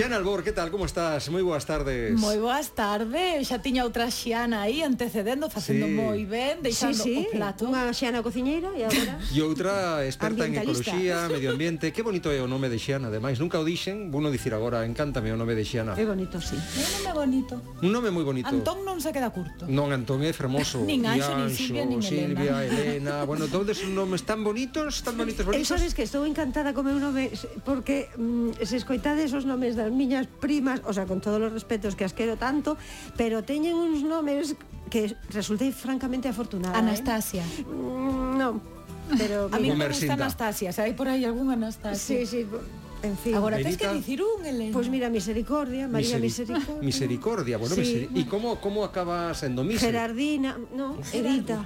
Xana Albor, que tal, como estás? Moi boas tardes. Moi boas tardes, xa tiña outra Xiana aí antecedendo, facendo sí. moi ben deixando sí, sí. o plato. Unha Xiana cociñeira e agora? E outra experta en ecoloxía, medio ambiente. Que bonito é o nome de Xiana, ademais. Nunca o dixen, vou non dicir agora, encántame o nome de Xiana É bonito, sí. É un nome bonito. Un nome moi bonito. Antón non se queda curto. Non, Antón é fermoso. Nin Anxo, nin Silvia, nin Silvia, Elena, Elena. Bueno, todos os nomes tan bonitos, tan bonitos, bonitos? E sabes que estou encantada con meu nome Porque mm, se escoitades os nomes das miñas primas, o sea, con todos os respetos que as quero tanto, pero teñen uns nomes que resultei francamente afortunada. Anastasia. Eh? Mm, non, pero A mí non me gusta. Anastasia, se hai por aí algún Anastasia. Sí, sí, en fin. Agora tens que dicir un, Elena. Pois mira, Misericordia, María Miseri- Misericordia. Misericordia, bueno, Sí. miseri- E como, como acaba sendo Mise? Gerardina, no, Edita.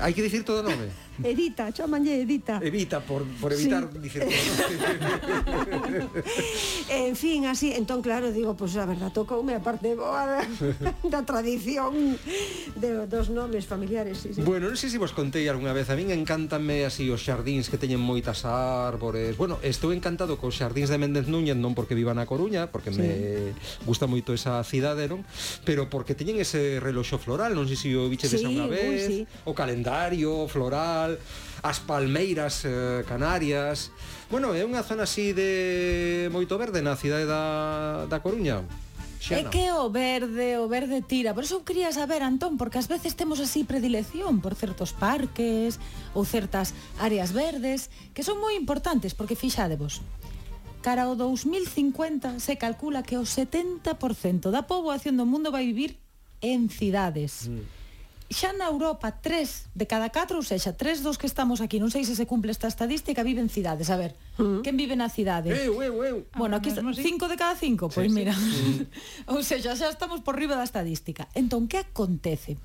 Hai que dicir todo o nome. Edita, chamanlle Edita. Evita por, por evitar sí. dicir. en fin, así, entón claro, digo, pois pues, a verdad tocoume a parte boa da, da tradición de, dos nomes familiares, sí, sí. Bueno, non sei se vos contei algunha vez, a min encántanme así os xardíns que teñen moitas árbores. Bueno, estou encantado cos xardíns de Méndez Núñez non porque viva na Coruña, porque sí. me gusta moito esa cidade, non? Pero porque teñen ese reloxo floral, non sei se o biche sí, desa unha vez, uy, sí. o calendario floral Portugal, as Palmeiras eh, Canarias. Bueno, é unha zona así de moito verde na cidade da, da Coruña. Xana. É que o verde, o verde tira. Por eso quería saber, Antón, porque ás veces temos así predilección por certos parques ou certas áreas verdes que son moi importantes, porque fixadevos, cara ao 2050 se calcula que o 70% da poboación do mundo vai vivir en cidades. Mm xa na Europa 3 de cada 4, ou seja, 3 dos que estamos aquí, non sei se se cumple esta estadística, viven cidades, a ver. Uh -huh. Quen vive na cidade? Eu, eu, eu. Ah, bueno, aquí 5 cinco de cada 5, pois sí, mira. Mm. Sí. ou seja, xa estamos por riba da estadística. Entón, que acontece?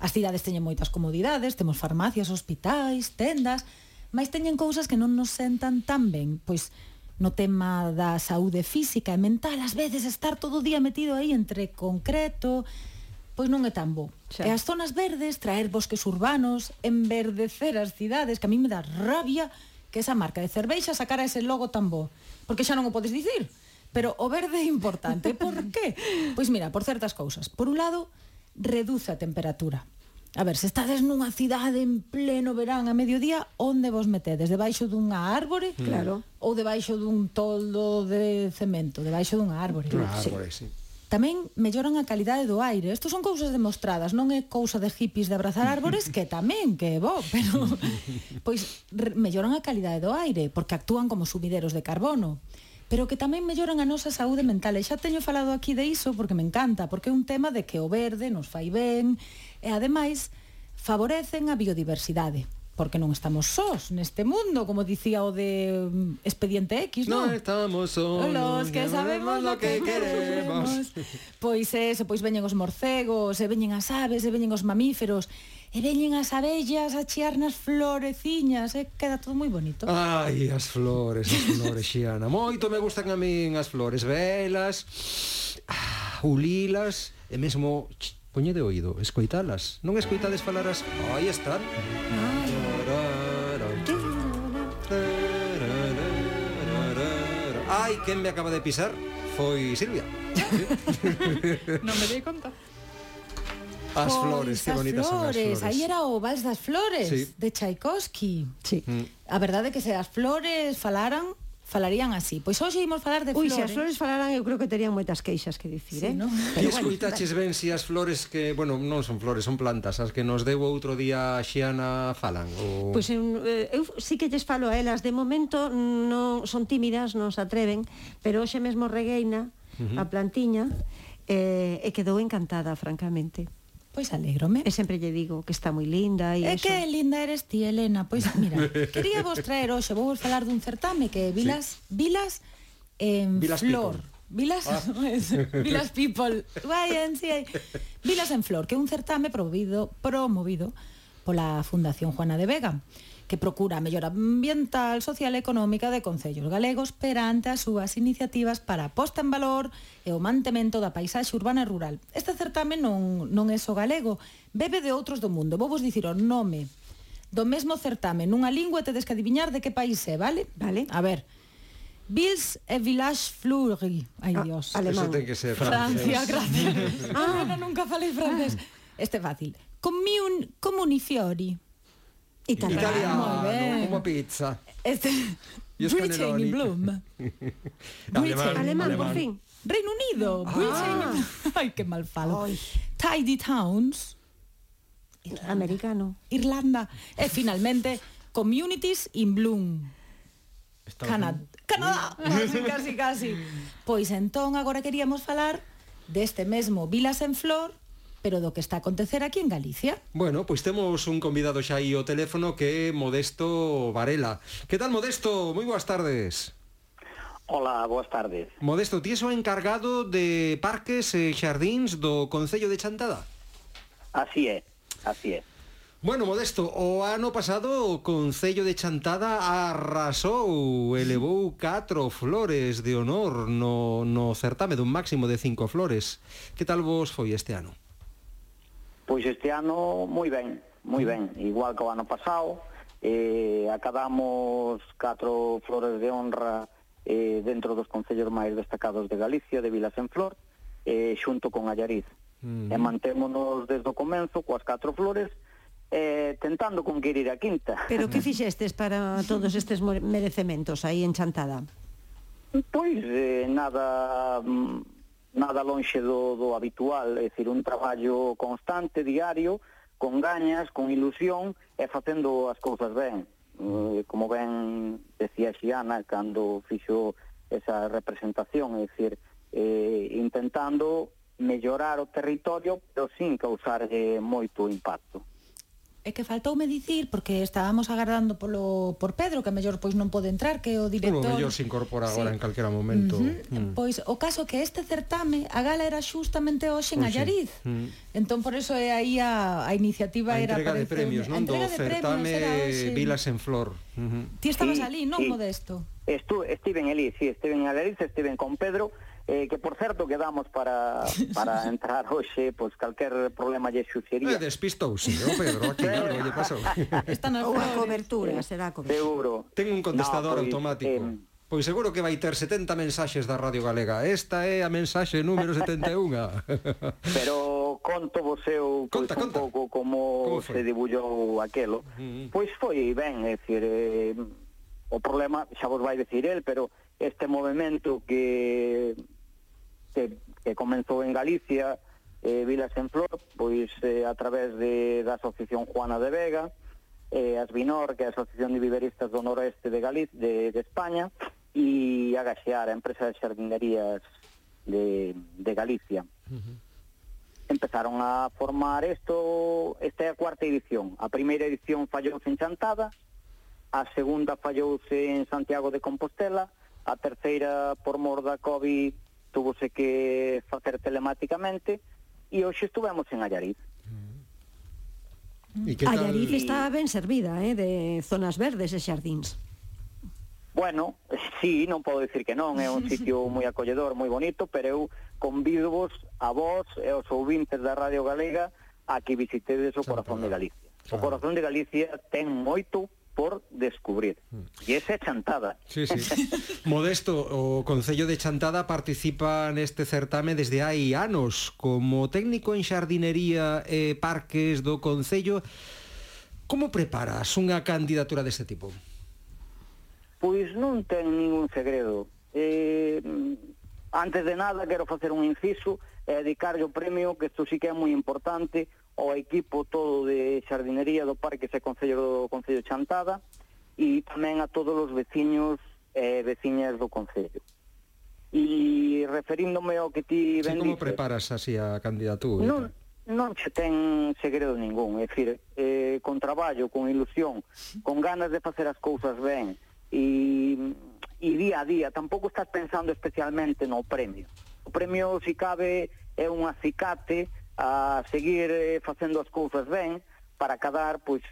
As cidades teñen moitas comodidades, temos farmacias, hospitais, tendas, mas teñen cousas que non nos sentan tan ben, pois no tema da saúde física e mental, ás veces estar todo o día metido aí entre concreto, pois non é tan bo. Xa. E as zonas verdes, traer bosques urbanos, enverdecer as cidades, que a mí me dá rabia que esa marca de cerveixa sacara ese logo tan bo, porque xa non o podes dicir. Pero o verde é importante. Por qué? Pois mira, por certas cousas. Por un lado, reduce a temperatura. A ver, se estades nunha cidade en pleno verán a mediodía, onde vos metedes? Debaixo dunha árbore? Claro. Ou debaixo dun toldo de cemento? Debaixo dunha árbore? Dunha árbore, sí. sí tamén melloran a calidade do aire. Isto son cousas demostradas, non é cousa de hippies de abrazar árbores que tamén, que é bo, pero pois melloran a calidade do aire porque actúan como sumideros de carbono pero que tamén melloran a nosa saúde mental. E xa teño falado aquí de iso porque me encanta, porque é un tema de que o verde nos fai ben e ademais favorecen a biodiversidade porque non estamos sós neste mundo, como dicía o de mm, Expediente X, non? Non estamos sós. Los que sabemos lo que queremos. pois eso, pois veñen os morcegos, e veñen as aves, e veñen os mamíferos, e veñen as abellas a chiar nas floreciñas, e queda todo moi bonito. Ai, as flores, as flores, Xiana. Moito me gustan a min as flores, velas, ah, ulilas, e mesmo poñede oído, escoitalas. Non escoitades falar as... Aí están. Ah. Ai, quen me acaba de pisar? Foi Silvia. Non me dei conta. As pois, flores, que bonitas son as flores. Aí era o Vals das Flores, sí. de Tchaikovsky. Sí. Mm. A verdade é que se as flores falaran, falarían así. Pois hoxe imos falar de Ui, flores. Ui, se as flores falaran, eu creo que terían moitas queixas que dicir, sí, eh? No? Pero, e escuitaches ben si as flores que, bueno, non son flores, son plantas, as que nos deu outro día a Xiana falan? O... Pois eu, eh, eu sí que lles falo a elas, de momento non son tímidas, non se atreven, pero hoxe mesmo regueina uh -huh. a plantiña eh, e quedou encantada, francamente. Pois alegrome. E sempre lle digo que está moi linda e E eso. que linda eres ti, Elena. Pois mira, quería vos traer hoxe, vou vos falar dun certame que é Vilas, sí. Vilas en Vilas Flor. People. Vilas, ah. Vilas People. Vai, en sí. Vilas en Flor, que é un certame promovido, promovido pola Fundación Juana de Vega que procura a mellora ambiental, social e económica de concellos galegos perante as súas iniciativas para a posta en valor e o mantemento da paisaxe urbana e rural. Este certame non, non é só galego, bebe de outros do mundo. Vou vos dicir o nome do mesmo certame nunha lingua tedes que adiviñar de que país é, vale? Vale. A ver, Bills e Village Fleury. Ai, ah, Dios. Alemán. Eso ten que ser francés. Francia, gracias. ah. No, no, nunca falei francés. Ah. Este é fácil. Comun, comunifiori. Italiano. Italiano, ben. como pizza. Este... Britain in Bloom. Alemán, Alemán, por fin. Reino Unido. In Ay, que mal falo. Tidy Towns. Americano. Irlanda. E finalmente, Communities in Bloom. Canadá. Canadá. Casi, casi, casi. Pois entón agora queríamos falar deste mesmo Vilas en Flor, pero do que está a acontecer aquí en Galicia. Bueno, pois temos un convidado xa aí o teléfono que é Modesto Varela. Que tal, Modesto? Moi boas tardes. Ola, boas tardes. Modesto, ti és o encargado de parques e xardíns do Concello de Chantada? Así é, así é. Bueno, Modesto, o ano pasado o Concello de Chantada arrasou, elevou catro flores de honor no, no certame dun máximo de cinco flores. Que tal vos foi este ano? Pois este ano moi ben, moi ben, igual que o ano pasado, eh, acabamos catro flores de honra eh, dentro dos concellos máis destacados de Galicia, de Vilas en Flor, eh, xunto con Allariz. Mm. E mantémonos desde o comenzo coas catro flores, eh, tentando conquirir a quinta. Pero que fixestes para todos estes merecementos aí en Chantada? Pois eh, nada, mm, nada lonxe do, do habitual, é dicir, un traballo constante, diario, con gañas, con ilusión e facendo as cousas ben. Eh, como ben decía Xiana cando fixo esa representación, é dicir, eh, intentando mellorar o territorio, pero sin causar eh, moito impacto é que faltoume dicir porque estábamos agardando polo por Pedro que mellor pois non pode entrar que o director Pero mellor se incorpora agora sí. en calquera momento. Uh -huh. mm. Pois o caso que este certame a gala era xustamente hoxe en Allariz. Mm. Entón por eso é aí a, a iniciativa a era entrega de premios, non do certame Vilas en Flor. Uh -huh. Ti estabas sí, ali, non sí. Modesto? Estu, estive en Elí, sí, estive en Allariz, estive con Pedro eh, que por certo quedamos para, para entrar hoxe, pois calquer problema lle xuxería. Eh, despistouse, o Pedro, aquí algo lle pasou. Está na a cobertura, eh, será a cobertura. Seguro. Ten un contestador no, pois, automático. Eh, Pois seguro que vai ter 70 mensaxes da Radio Galega. Esta é a mensaxe número 71. Pero conto vos eu pois, conta, un conta. pouco como, como foi? se debullou aquelo. Mm -hmm. Pois foi ben, é dicir, eh, o problema xa vos vai decir el, pero este movimento que que, que comenzou en Galicia, eh, Vilas en Flor, pois eh, a través de, da Asociación Juana de Vega, eh, Asvinor, que é a Asociación de Viveristas do Noroeste de Galicia, de, de España, e a Gaxear, a empresa de xardinerías de, de Galicia. Uh -huh. Empezaron a formar isto, esta é a cuarta edición. A primeira edición fallouse en Chantada, a segunda fallouse en Santiago de Compostela, a terceira, por mor da COVID, tuvose que facer telemáticamente e hoxe estuvemos en Allariz. Mm. Tal... Allariz está ben servida, eh, de zonas verdes e xardíns. Bueno, sí, non podo dicir que non, é un sitio moi acolledor, moi bonito, pero eu convido vos a vos e aos ouvintes da Radio Galega a que visitedes o Corazón de Galicia. O Corazón de Galicia ten moito por descubrir. Mm. E esa é Chantada. Sí, sí. Modesto, o Concello de Chantada participa neste certame desde hai anos como técnico en xardinería e parques do Concello. Como preparas unha candidatura deste tipo? Pois non ten ningún segredo. Eh, antes de nada, quero facer un inciso e dedicarlle o premio, que isto sí que é moi importante, ao equipo todo de xardinería do parque e Concello do Concello Chantada e tamén a todos os veciños e eh, veciñas do Concello. E referíndome ao que ti ben sí, Como dices, preparas así a candidatura? Non, non che ten segredo ningún, é dicir, eh, con traballo, con ilusión, con ganas de facer as cousas ben e, e día a día, tampouco estás pensando especialmente no premio. O premio, se si cabe, é un acicate a seguir eh, facendo as cousas ben para cadar pois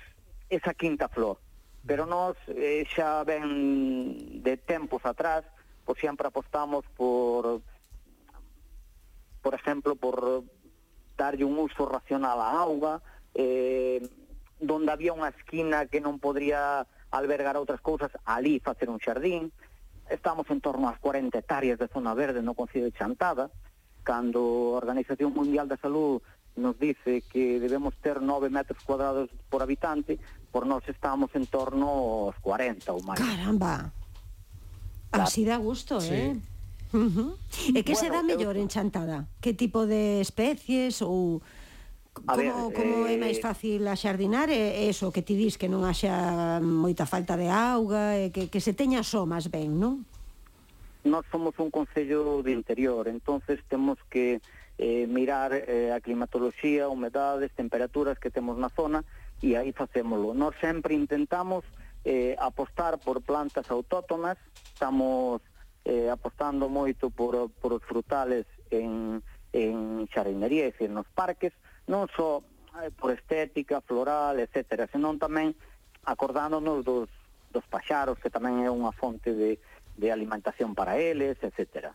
esa quinta flor. Pero nós eh, xa ben de tempos atrás, pois sempre apostamos por por exemplo, por darlle un uso racional á auga, eh, donde había unha esquina que non podría albergar outras cousas, ali facer un xardín. Estamos en torno ás 40 hectáreas de zona verde no Concello de Chantada, Cando a Organización Mundial da Salud nos dice que debemos ter 9 metros cuadrados por habitante, por nós estamos en torno aos 40 ou máis. Caramba! Así dá gusto, sí. eh? Uh -huh. E que bueno, se dá mellor eu... en Chantada? Que tipo de especies ou... A como, ver, como eh... é máis fácil axardinar é eso que ti dis que non haxa moita falta de auga e que, que se teña só máis ben, non? nós somos un concello de interior, entonces temos que eh, mirar eh, a climatoloxía, humedades, temperaturas que temos na zona e aí facémolo. Nós sempre intentamos eh, apostar por plantas autóctonas, estamos eh, apostando moito por, por os frutales en, en xarinería, e nos parques, non só eh, por estética, floral, etc., senón tamén acordándonos dos, dos paxaros, que tamén é unha fonte de, de alimentación para eles, etcétera.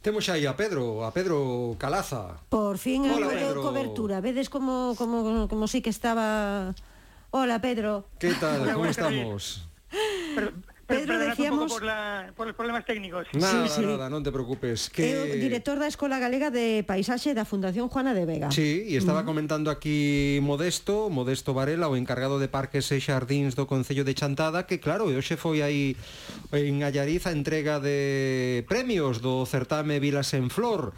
Temos aí a Pedro, a Pedro Calaza. Por fin Hola, algo de cobertura. Vedes como como como si sí que estaba Hola, Pedro. Que tal? Como estamos? Pero, Pedro, Pero decíamos... Por, la, por los problemas técnicos. Nada, sí, sí. nada, non te preocupes. Que... É o director da Escola Galega de Paisaxe da Fundación Juana de Vega. Sí, e estaba uh -huh. comentando aquí Modesto, Modesto Varela, o encargado de Parques e Xardíns do Concello de Chantada, que claro, hoxe foi aí en Allariz a entrega de premios do certame Vilas en Flor.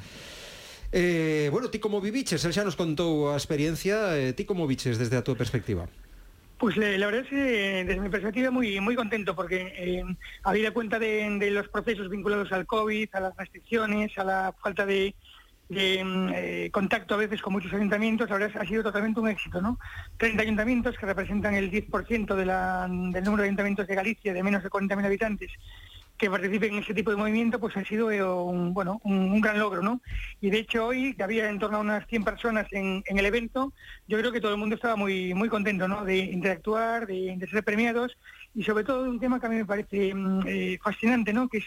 Eh, bueno, ti como viviches, el xa nos contou a experiencia, eh, ti como viches desde a túa perspectiva? Pues le- la verdad es que desde mi perspectiva muy muy contento porque eh, habida cuenta de, los procesos vinculados al COVID, a las restricciones, a la falta de, mm, eh, contacto a veces con muchos ayuntamientos, la verdad ha sido totalmente un éxito, ¿no? 30 ayuntamientos que representan el 10% de la, del número de ayuntamientos de Galicia de menos de 40.000 habitantes que participen en ese tipo de movimiento, pues ha sido eh, un, bueno, un, gran logro, ¿no? Y de hecho hoy, que había en torno a unas 100 personas en, en el evento, yo creo que todo el mundo estaba muy, muy contento, ¿no? De interactuar, de, ser premiados y sobre todo un tema que a mí me parece mm, eh, fascinante, ¿no? Que es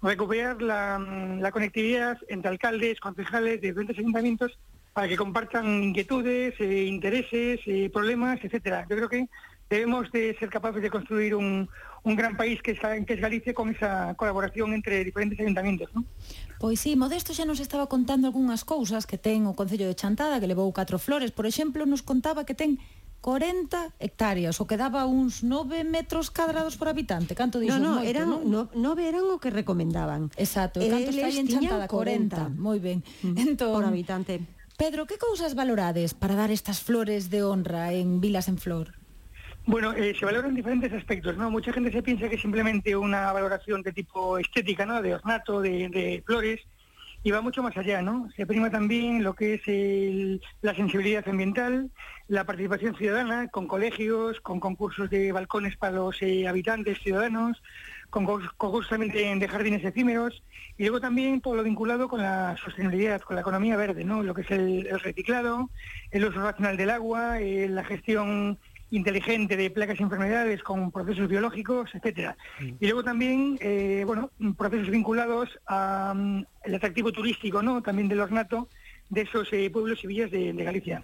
recuperar la, mm, la conectividad entre alcaldes, concejales de diferentes ayuntamientos para que compartan inquietudes, eh, intereses, eh, problemas, etcétera. Yo creo que debemos de ser capaces de construir un, un gran país que, está, que es Galicia con esa colaboración entre diferentes ayuntamientos, ¿no? Pois sí, Modesto xa nos estaba contando algunhas cousas que ten o Concello de Chantada, que levou catro flores. Por exemplo, nos contaba que ten 40 hectáreas, o que daba uns 9 metros cadrados por habitante. Canto dixo? No, no, moito, eran, no? no, 9 eran o que recomendaban. Exacto, e canto está en Chantada? 40. 40. Moi ben. Mm, entón, por habitante. Pedro, que cousas valorades para dar estas flores de honra en Vilas en Flor? Bueno, eh, se valoran diferentes aspectos, ¿no? Mucha gente se piensa que es simplemente una valoración de tipo estética, ¿no? De ornato, de, de flores, y va mucho más allá, ¿no? Se prima también lo que es el- la sensibilidad ambiental, la participación ciudadana, con colegios, con concursos de balcones para los eh, habitantes ciudadanos, con concurs- concursos también de, jardines efímeros, y luego también todo lo vinculado con la sostenibilidad, con la economía verde, ¿no? Lo que es el, el reciclado, el uso racional del agua, eh, la gestión inteligente de plagas y enfermedades con procesos biológicos, etcétera. Mm. Y luego también, eh, bueno, procesos vinculados al mm, atractivo turístico, ¿no? También del ornato de esos eh, pueblos y villas de, de Galicia.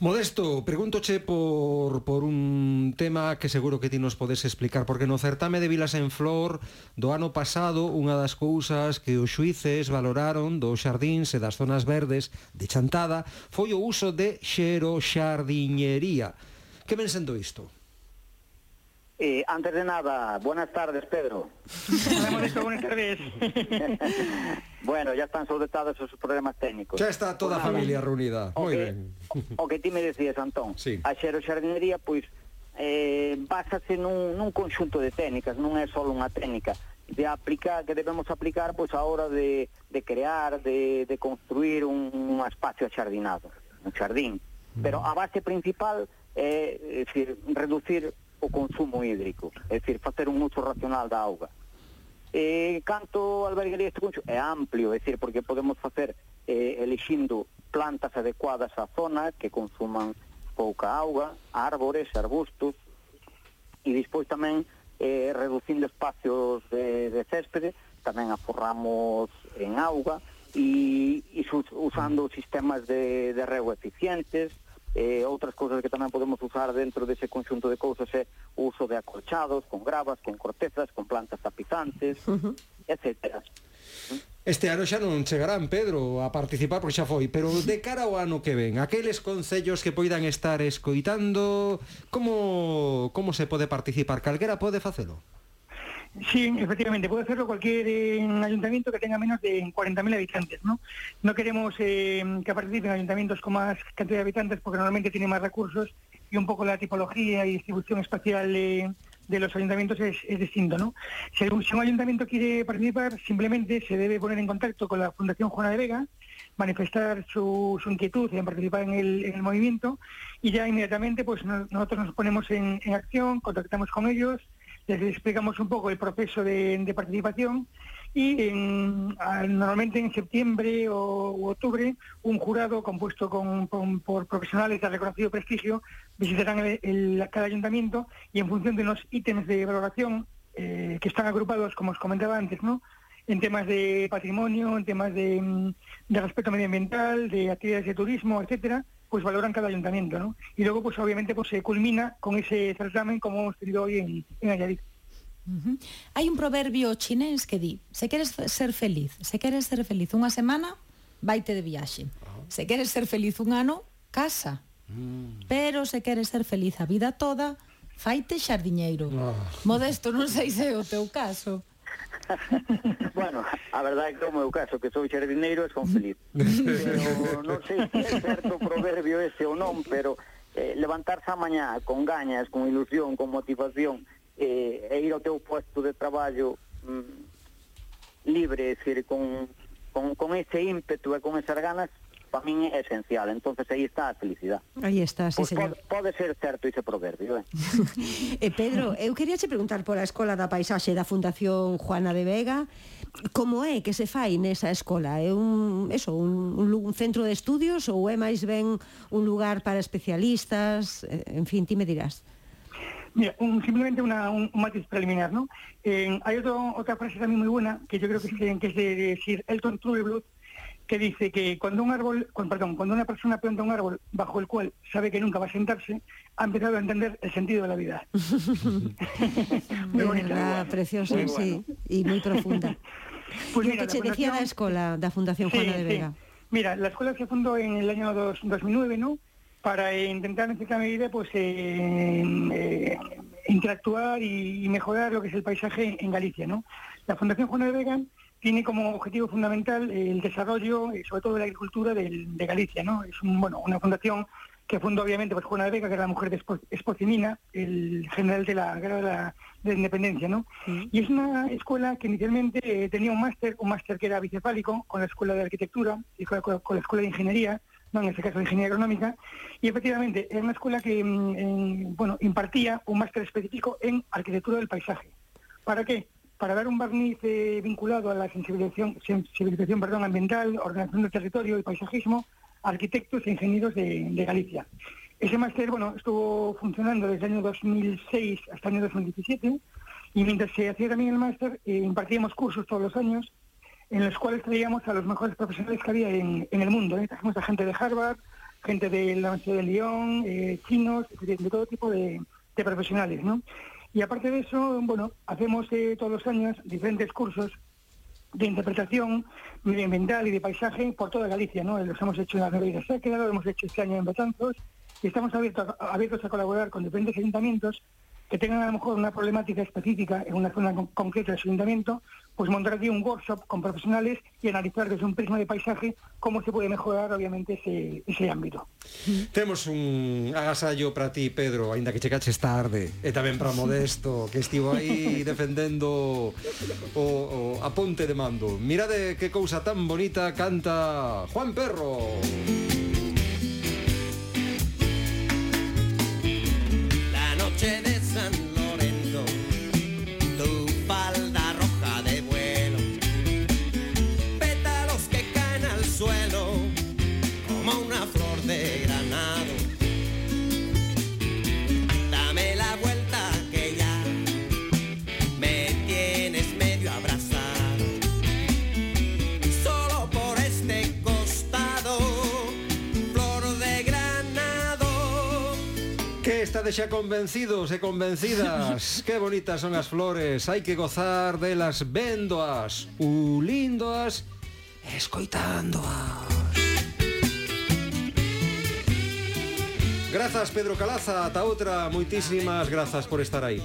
Modesto, pregúntoche por, por un tema que seguro que ti nos podes explicar, porque no certame de Vilas en Flor do ano pasado unha das cousas que os xuices valoraron dos xardíns e das zonas verdes de Chantada foi o uso de xeroxardiñería, Que ven sendo isto? Eh, antes de nada, buenas tardes, Pedro. buenas tardes. bueno, ya están solventados esos problemas técnicos. Ya está toda pues a familia reunida. O Muy que, ben. O, o que ti me decías, Antón. Sí. A xero xardinería, pois, eh, basase nun, nun conxunto de técnicas, non é só unha técnica de aplicar que debemos aplicar pois a hora de, de crear, de, de construir un, un espacio axardinado, un xardín. Pero a base principal é, é decir, reducir o consumo hídrico, é dicir, facer un uso racional da auga. E canto albergaría este consumo? É amplio, é dicir, porque podemos facer eh, elixindo plantas adecuadas á zona que consuman pouca auga, árbores, arbustos, e despois tamén eh, reducindo espacios de, de céspede, tamén aforramos en auga e, e usando sistemas de, de rego eficientes, eh, outras cousas que tamén podemos usar dentro dese conxunto de cousas é o uso de acolchados, con gravas, con cortezas, con plantas tapizantes, uh -huh. etcétera. Este ano xa non chegarán, Pedro, a participar porque xa foi, pero de cara ao ano que ven, aqueles concellos que poidan estar escoitando, como como se pode participar? Calguera pode facelo? Sí, efectivamente, puede hacerlo cualquier eh, ayuntamiento que tenga menos de 40.000 habitantes, ¿no? No queremos eh, que participen ayuntamientos con más cantidad de habitantes porque normalmente tienen más recursos y un poco la tipología y distribución espacial eh, de los ayuntamientos es, distinto, ¿no? Si, si, un ayuntamiento quiere participar, simplemente se debe poner en contacto con la Fundación Juana de Vega, manifestar su, inquietud en participar en el, en el, movimiento y ya inmediatamente pues no, nosotros nos ponemos en acción, contactamos con ellos, les explicamos un poco el proceso de, participación y en, normalmente en septiembre o u octubre un jurado compuesto con, por profesionales de reconocido prestigio visitarán el, cada ayuntamiento y en función de unos ítems de valoración eh, que están agrupados, como os comentaba antes, ¿no? en temas de patrimonio, en temas de, de respeto medioambiental, de actividades de turismo, etcétera, pues valoran cada ayuntamiento, ¿no? Y luego, pues obviamente, pues se culmina con ese certamen como hemos tenido hoy en, en Ayarit. Uh -huh. Hai un proverbio chinés que di, se queres ser feliz, se queres ser feliz unha semana, vaite de viaxe. Se queres ser feliz un ano, casa. Mm. Pero se queres ser feliz a vida toda, faite xardiñeiro. Oh. Modesto, non sei se é o teu caso. bueno, a verdade é que o meu caso, que sou xardineiro e son feliz. Pero non sei se é certo o proverbio ese ou non, pero eh, levantarse a mañá con gañas, con ilusión, con motivación, eh, e ir ao teu posto de traballo mm, libre, é dicir, con, con, con ese ímpetu e con esas ganas, para min é esencial. Entonces aí está a felicidade. Aí está, sí, pues señor. Pode, pode ser certo ese proverbio, eh? eh Pedro, eu quería che preguntar pola Escola da Paisaxe da Fundación Juana de Vega, como é que se fai nesa escola? É un, eso, un, un, un centro de estudios ou é máis ben un lugar para especialistas? En fin, ti me dirás. Mira, un, simplemente una, un, un, matiz preliminar, ¿no? Eh, hay otro, otra frase también muy buena que yo creo que, es, que es de decir Elton Trueblood, que dice que cuando un árbol, cuando, perdón, cuando una persona planta un árbol bajo el cual sabe que nunca va a sentarse, ha empezado a entender el sentido de la vida. muy bonita, verdad, preciosa, muy sí, y muy profunda. pues mira, que te decía la escuela de la Fundación Juana sí, de Vega. Sí. Mira, la escuela se fundó en el año dos, 2009, ¿no? para intentar en cierta medida pues eh, eh, interactuar y, y, mejorar lo que es el paisaje en Galicia. ¿no? La Fundación Juana de Vega tiene como objetivo fundamental el desarrollo, y sobre todo de la agricultura de Galicia. ¿no? Es un, bueno, una fundación que fundó obviamente pues, Juana de Vega, que era la mujer de Espocinina, el general de la guerra de la, de la independencia. ¿no? Sí. Y es una escuela que inicialmente eh, tenía un máster, un máster que era bicefálico, con la Escuela de Arquitectura y con, con la Escuela de Ingeniería, no en este caso de ingeniería agronómica, y efectivamente era una escuela que mm, en, bueno, impartía un máster específico en arquitectura del paisaje. ¿Para qué? Para dar un barniz eh, vinculado a la sensibilización, sensibilización perdón, ambiental, ordenación del territorio y paisajismo arquitectos e ingenieros de, Galicia. Ese máster bueno, estuvo funcionando desde el año 2006 hasta el año 2017 y mientras se hacía también el máster eh, impartíamos cursos todos los años en los cuales traíamos a los mejores profesionales que había en, el mundo. ¿eh? Trajimos a gente de Harvard, gente de la Universidad de Lyon, eh, chinos, de, de, todo tipo de, de, profesionales. ¿no? Y aparte de eso, bueno, hacemos eh, todos los años diferentes cursos de interpretación medioambiental y de paisaje por toda Galicia. ¿no? Los hemos hecho en la Nueva Séqueda, lo hemos hecho este año en Betanzos y estamos abiertos, abiertos a colaborar con diferentes ayuntamientos que tengan a lo mejor una problemática específica en una zona con, concreta de su ayuntamiento, pues montar aquí un workshop con profesionales y analizar desde un prisma de paisaje cómo se puede mejorar obviamente ese, ese ámbito. Temos un agasallo para ti, Pedro, aínda que checaches tarde, e tamén para Modesto, que estivo aí defendendo o, o a ponte de mando. Mirade que cousa tan bonita canta Juan Perro. La noche de estades xa convencidos e convencidas. Que bonitas son as flores. Hai que gozar delas véndoas. Ulíndoas Escoitándoas. Grazas Pedro Calaza, ata outra. Moitísimas grazas por estar aí.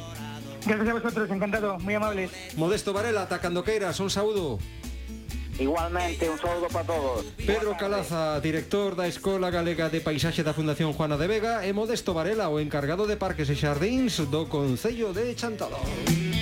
Gracias a vosotros, encantado, moi amables. Modesto Varela, ata cando queiras, un saúdo. Igualmente, un saludo para todos. Pedro Calaza, director da Escola Galega de Paisaxe da Fundación Juana de Vega e Modesto Varela, o encargado de Parques e Xardíns do Concello de Chantalón.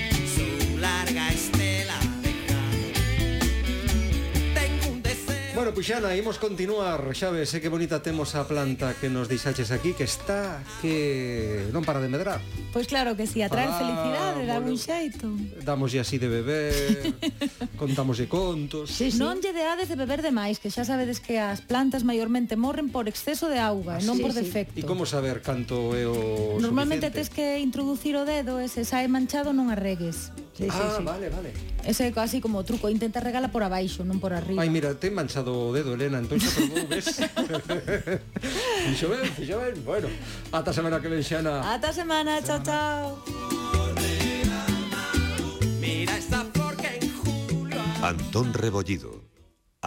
Bueno, pois pues, Xana, imos continuar Xaves, eh, que bonita temos a planta que nos deixaches aquí Que está que non para de medrar Pois pues claro que si, sí, atrae ah, felicidade, bueno, un xeito Damoslle así de beber, contamoslle contos sí, sí. Non lle deades de beber demais, que xa sabedes que as plantas maiormente morren por exceso de auga, ah, non sí, por defecto E sí. como saber canto é o Normalmente suficiente? tes que introducir o dedo e se sae manchado non arregues Sí, ah, sí, vale, vale. Ese é casi como truco, intenta regala por abaixo, non por arriba. Ai, mira, te manchado o dedo, Elena, entón xa probou, ves? fixo ben, fixo ben, bueno. Ata semana que ven, Xana. Ata semana, chao, chao. Mira esta flor que en julio... Antón Rebollido